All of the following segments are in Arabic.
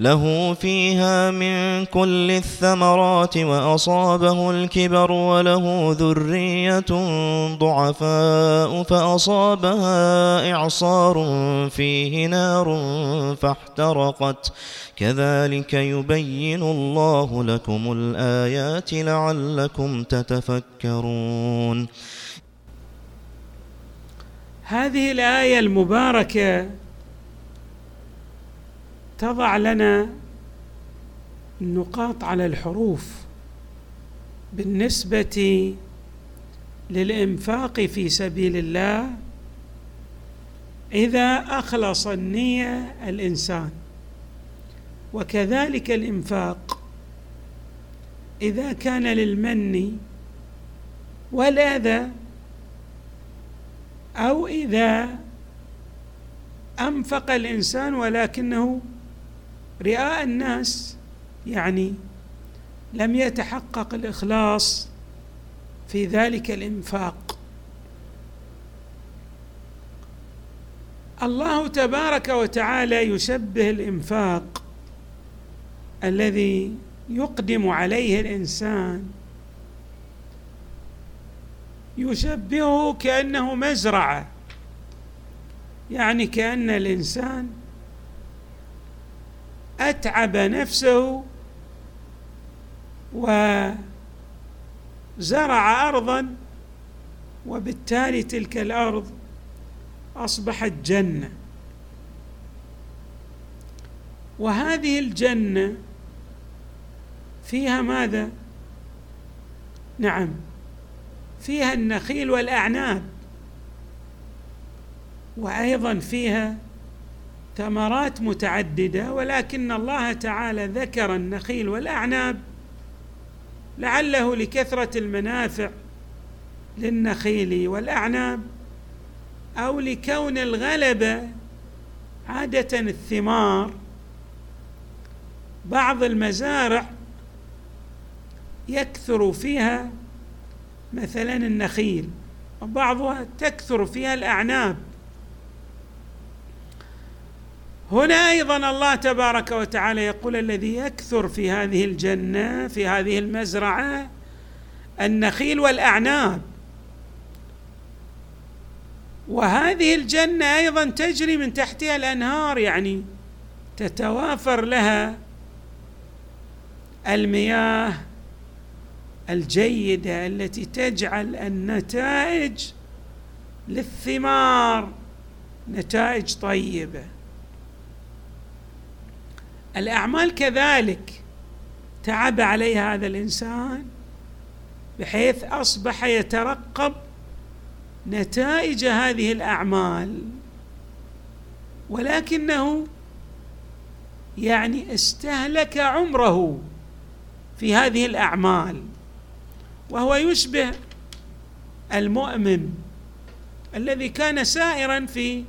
له فيها من كل الثمرات وأصابه الكبر وله ذرية ضعفاء فأصابها إعصار فيه نار فاحترقت. كذلك يبين الله لكم الآيات لعلكم تتفكرون. هذه الآية المباركة تضع لنا النقاط على الحروف بالنسبة للإنفاق في سبيل الله إذا أخلص النية الإنسان. وكذلك الإنفاق إذا كان للمن والآذى أو إذا أنفق الإنسان ولكنه رئاء الناس يعني لم يتحقق الإخلاص في ذلك الإنفاق. الله تبارك وتعالى يشبه الإنفاق الذي يقدم عليه الإنسان يشبهه كأنه مزرعة يعني كأن الإنسان أتعب نفسه وزرع ارضا وبالتالي تلك الأرض أصبحت جنة. وهذه الجنة فيها ماذا؟ نعم فيها النخيل والأعناب وأيضا فيها ثمرات متعددة ولكن الله تعالى ذكر النخيل والأعناب لعله لكثرة المنافع للنخيل والأعناب أو لكون الغلبه عادة الثمار. بعض المزارع يكثر فيها مثلا النخيل وبعضها تكثر فيها الأعناب. هنا أيضا الله تبارك وتعالى يقول الذي يكثر في هذه الجنة في هذه المزرعة النخيل والأعناب. وهذه الجنة أيضا تجري من تحتها الأنهار يعني تتوافر لها المياه الجيدة التي تجعل النتائج للثمار نتائج طيبة. الأعمال كذلك تعب عليها هذا الإنسان بحيث أصبح يترقب نتائج هذه الأعمال ولكنه يعني استهلك عمره في هذه الأعمال وهو يشبه المؤمن الذي كان سائرا في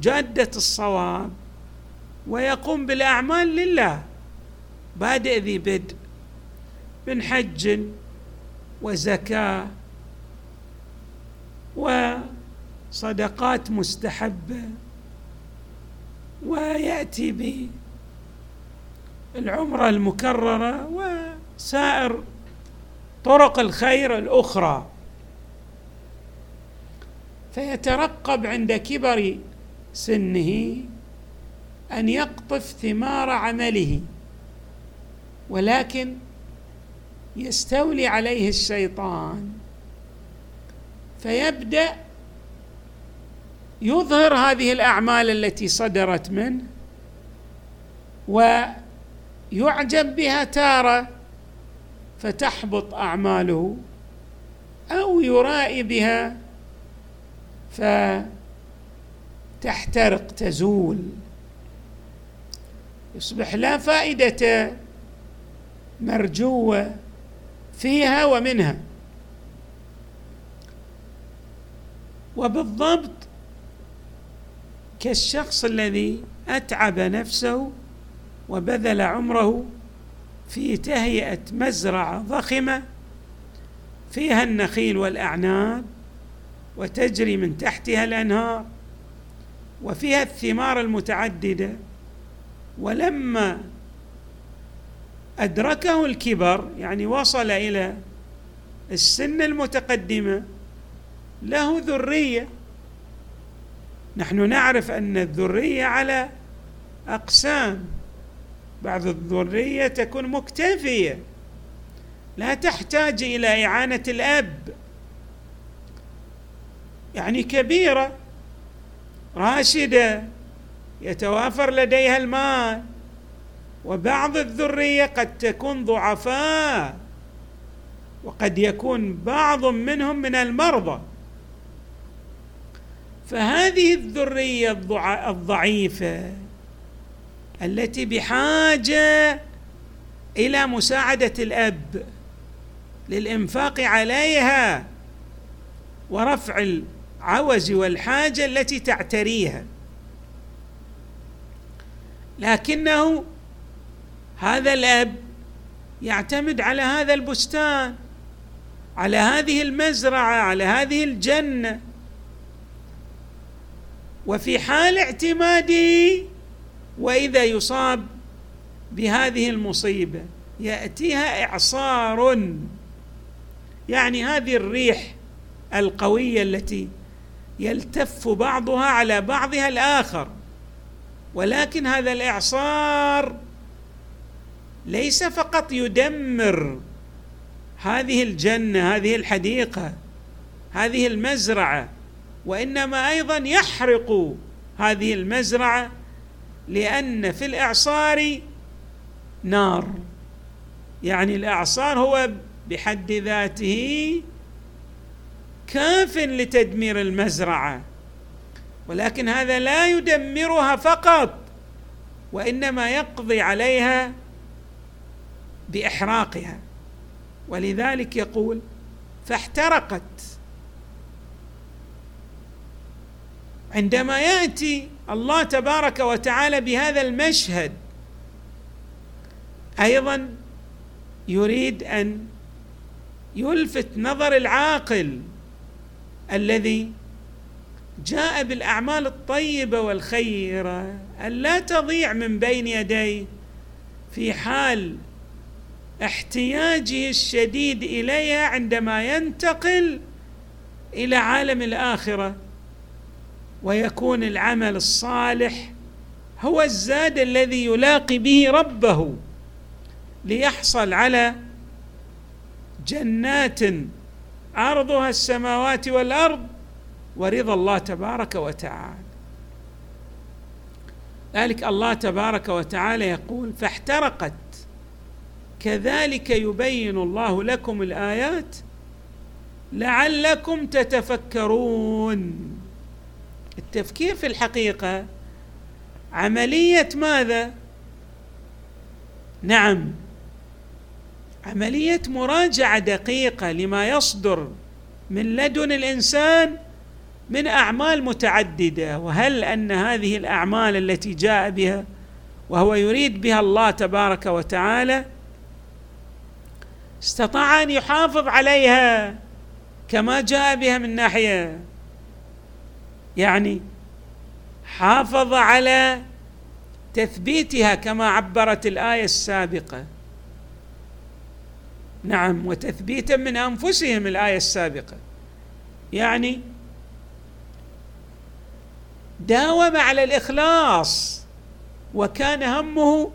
جادة الصواب. ويقوم بالأعمال لله. بادئ ذي بدء من حج وزكاة وصدقات مستحبة ويأتي بالعمرة المكررة وسائر طرق الخير الأخرى. فيترقب عند كبر سنه أن يقطف ثمار عمله ولكن يستولي عليه الشيطان. فيبدأ يظهر هذه الأعمال التي صدرت منه يعجب بها تارة فتحبط أعماله أو يرائي بها فتحترق تزول. يصبح لا فائدة مرجوه فيها ومنها. وبالضبط كالشخص الذي أتعب نفسه وبذل عمره في تهيئة مزرعة ضخمة فيها النخيل والأعناب وتجري من تحتها الأنهار وفيها الثمار المتعددة ولما أدركه الكبر يعني وصل إلى السن المتقدمة له ذرية. نحن نعرف أن الذرية على أقسام. بعض الذرية تكون مكتفية لا تحتاج إلى إعانة الأب. يعني كبيرة راشدة يتوافر لديها المال. وبعض الذرية قد تكون ضعفاء وقد يكون بعض منهم من المرضى. فهذه الذرية الضعيفة التي بحاجة إلى مساعدة الأب للإنفاق عليها ورفع العوز والحاجة التي تعتريها. لكنه هذا الأب يعتمد على هذا البستان على هذه المزرعة على هذه الجنة. وفي حال اعتماده وإذا يصاب بهذه المصيبة يأتيها إعصار. يعني هذه الريح القوية التي يلتف بعضها على بعضها الآخر. ولكن هذا الإعصار ليس فقط يدمر هذه الجنة هذه الحديقة هذه المزرعة وإنما أيضا يحرق هذه المزرعة لأن في الإعصار نار. يعني الإعصار هو بحد ذاته كاف لتدمير المزرعة. ولكن هذا لا يدمرها فقط وإنما يقضي عليها بإحراقها. ولذلك يقول فاحترقت. عندما يأتي الله تبارك وتعالى بهذا المشهد أيضا يريد أن يلفت نظر العاقل الذي جاء بالأعمال الطيبة والخيرة أن لا تضيع من بين يديه في حال احتياجه الشديد اليها عندما ينتقل إلى عالم الآخرة ويكون العمل الصالح هو الزاد الذي يلاقي به ربه ليحصل على جنات عرضها السماوات والأرض ورضا الله تبارك وتعالى. ذلك الله تبارك وتعالى يقول فاحترقت. كذلك يبين الله لكم الآيات لعلكم تتفكرون. التفكير في الحقيقة عملية ماذا؟ نعم. عملية مراجعة دقيقة لما يصدر من لدن الإنسان من أعمال متعددة وهل أن هذه الأعمال التي جاء بها وهو يريد بها الله تبارك وتعالى استطاع أن يحافظ عليها كما جاء بها من ناحية؟ يعني حافظ على تثبيتها كما عبرت الآية السابقة. نعم وتثبيتا من أنفسهم الآية السابقة. يعني داوم على الإخلاص وكان همه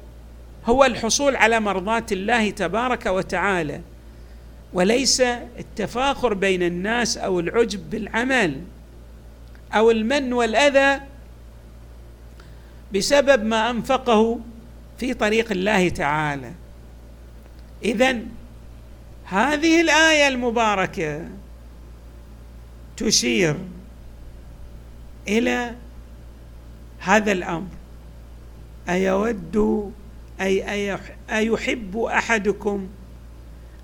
هو الحصول على مرضاه الله تبارك وتعالى. وليس التفاخر بين الناس أو العجب بالعمل أو المن والأذى بسبب ما أنفقه في طريق الله تعالى. اذا هذه الآية المباركة تشير إلى هذا الأمر. أيود أي أيحب أحدكم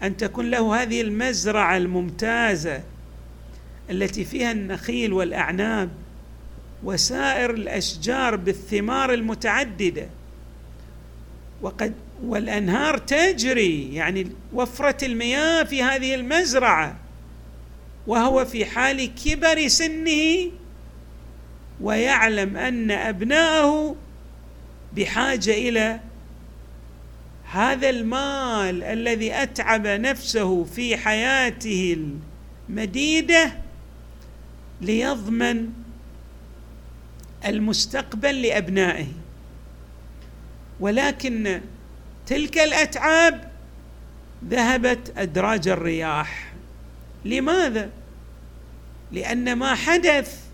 أن تكون له هذه المزرعة الممتازة التي فيها النخيل والأعناب وسائر الأشجار بالثمار المتعددة. وقد والأنهار تجري يعني وفرة المياه في هذه المزرعة وهو في حال كبر سنه ويعلم أن ابناءه بحاجة إلى هذا المال الذي أتعب نفسه في حياته المديدة ليضمن المستقبل لأبنائه. ولكن تلك الأتعاب ذهبت أدراج الرياح. لماذا؟ لأن ما حدث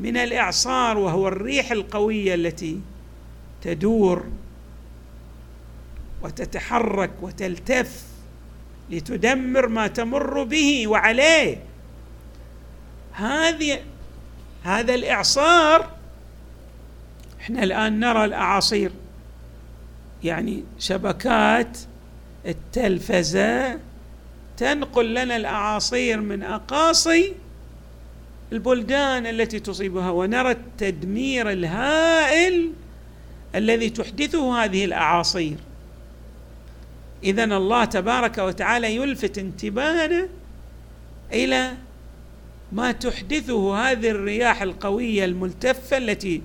من الإعصار وهو الريح القوية التي تدور وتتحرك وتلتف لتدمر ما تمر به وعليه. هذه هذا الإعصار إحنا الآن نرى الأعاصير يعني شبكات التلفزة تنقل لنا الأعاصير من أقاصي البلدان التي تصيبها ونرى التدمير الهائل الذي تحدثه هذه الأعاصير. اذا الله تبارك وتعالى يلفت انتباهنا إلى ما تحدثه هذه الرياح القوية الملتفة التي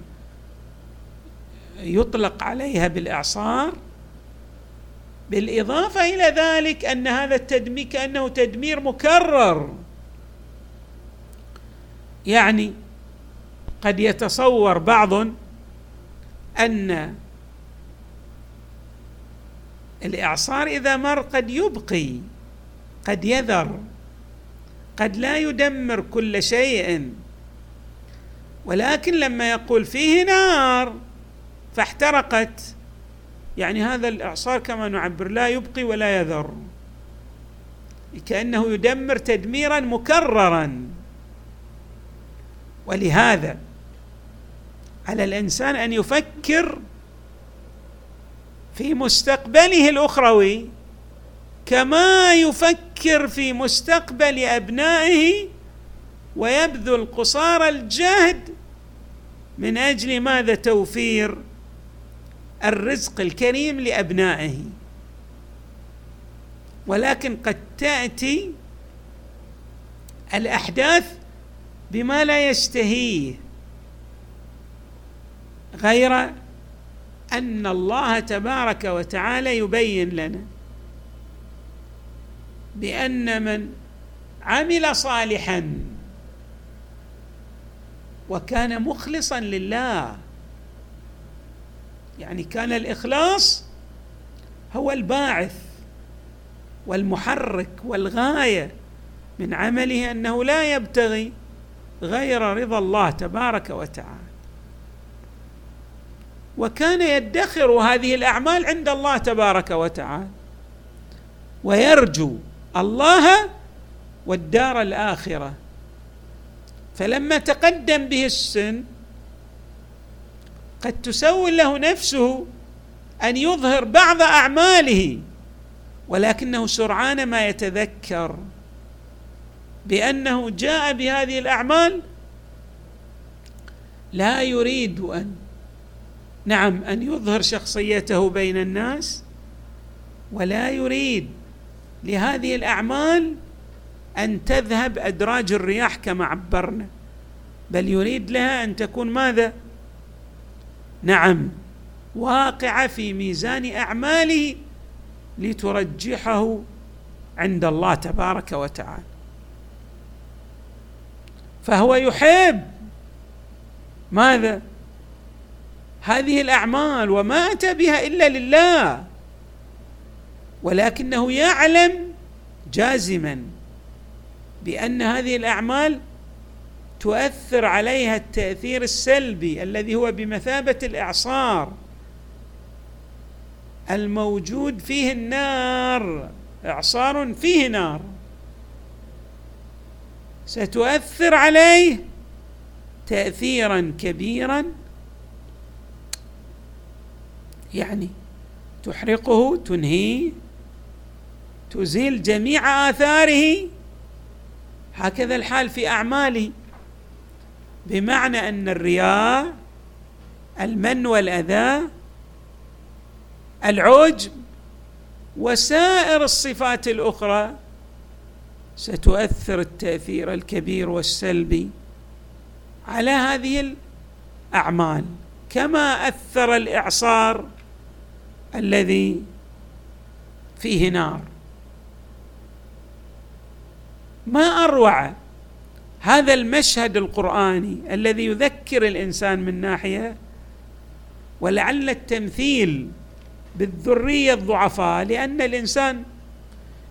يطلق عليها بالإعصار. بالإضافة إلى ذلك أن هذا التدمير كأنه تدمير مكرر. يعني قد يتصور بعض أن الإعصار إذا مر قد يبقي قد يذر قد لا يدمر كل شيء. ولكن لما يقول فيه نار فاحترقت يعني هذا الإعصار كما نعبر لا يبقي ولا يذر كانه يدمر تدميرا مكررا. ولهذا على الإنسان أن يفكر في مستقبله الأخروي كما يفكر في مستقبل أبنائه ويبذل قصارى الجهد من أجل ماذا؟ توفير الرزق الكريم لأبنائه. ولكن قد تأتي الأحداث بما لا يشتهيه غير أن الله تبارك وتعالى يبين لنا بأن من عمل صالحا وكان مخلصا لله يعني كان الإخلاص هو الباعث والمحرك والغاية من عمله أنه لا يبتغي غير رضا الله تبارك وتعالى. وكان يدخر هذه الأعمال عند الله تبارك وتعالى. ويرجو الله والدار الآخرة. فلما تقدم به السن قد تسول له نفسه أن يظهر بعض أعماله ولكنه سرعان ما يتذكر. بأنه جاء بهذه الأعمال لا يريد أن نعم أن يظهر شخصيته بين الناس ولا يريد لهذه الأعمال أن تذهب أدراج الرياح كما عبرنا بل يريد لها أن تكون ماذا؟ نعم واقعة في ميزان أعماله لترجحه عند الله تبارك وتعالى. فهو يحب. ماذا؟ هذه الأعمال وما اتى بها إلا لله. ولكنه يعلم جازما بأن هذه الأعمال تؤثر عليها التأثير السلبي الذي هو بمثابة الإعصار الموجود فيه النار. إعصار فيه نار. ستؤثر عليه تاثيرا كبيرا يعني تحرقه تنهيه تزيل جميع آثاره. هكذا الحال في اعماله بمعنى أن الرياء المن والأذى العجب وسائر الصفات الأخرى ستؤثر التأثير الكبير والسلبي على هذه الأعمال كما أثر الإعصار الذي فيه نار. ما أروع هذا المشهد القرآني الذي يذكر الإنسان من ناحية ولعل التمثيل بالذرية الضعفاء لأن الإنسان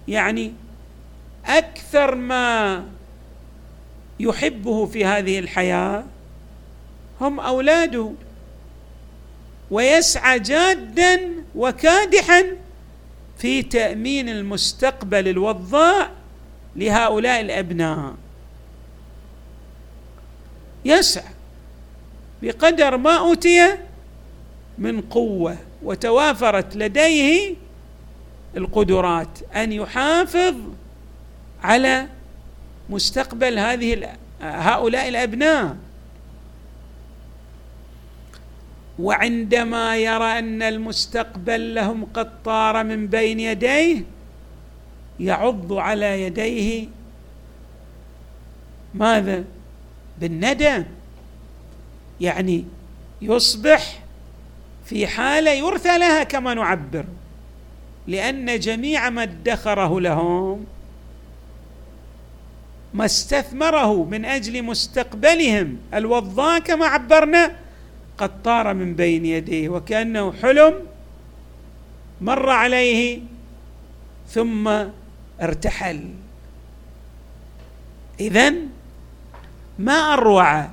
يعني أكثر ما يحبه في هذه الحياة هم أولاده. ويسعى جادا وكادحا في تأمين المستقبل الوضاء لهؤلاء الأبناء. يسعى بقدر ما أوتي من قوة وتوافرت لديه القدرات أن يحافظ على مستقبل هذه هؤلاء الأبناء. وعندما يرى أن المستقبل لهم قد طار من بين يديه يعض على يديه. ماذا؟ بالندى. يعني يصبح في حالة يرثى لها كما نعبر لأن جميع ما ادخره لهم ما استثمره من أجل مستقبلهم. الوضاء كما عبرنا قد طار من بين يديه وكأنه حلم مر عليه ثم ارتحل. اذا ما أروع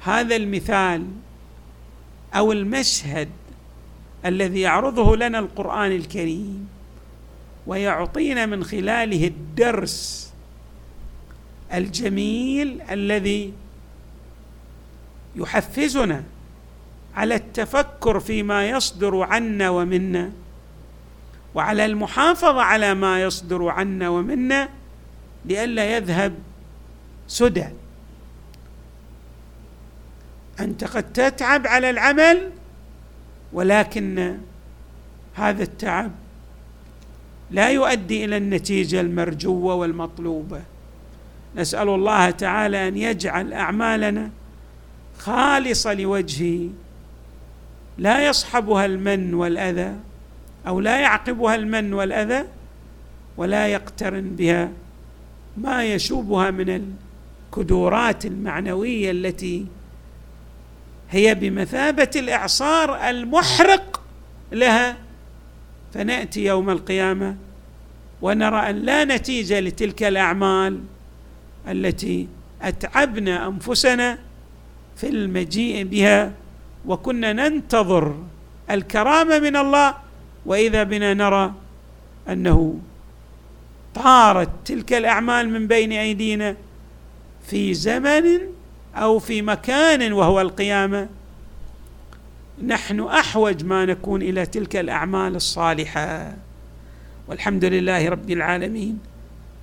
هذا المثال أو المشهد الذي يعرضه لنا القرآن الكريم ويعطينا من خلاله الدرس الجميل الذي يحفزنا على التفكر فيما يصدر عنا ومنا وعلى المحافظة على ما يصدر عنا ومنا لئلا يذهب سدى. أنت قد تتعب على العمل ولكن هذا التعب لا يؤدي إلى النتيجة المرجوة والمطلوبة. نسأل الله تعالى أن يجعل أعمالنا خالصة لوجهه. لا يصحبها المن والأذى أو لا يعقبها المن والأذى ولا يقترن بها ما يشوبها من الكدورات المعنوية التي هي بمثابة الإعصار المحرق لها. فنأتي يوم القيامة ونرى أن لا نتيجة لتلك الأعمال. التي أتعبنا أنفسنا في المجيء بها وكنا ننتظر الكرامة من الله وإذا بنا نرى أنه طارت تلك الأعمال من بين أيدينا في زمن أو في مكان وهو القيامة نحن أحوج ما نكون إلى تلك الأعمال الصالحة. والحمد لله رب العالمين.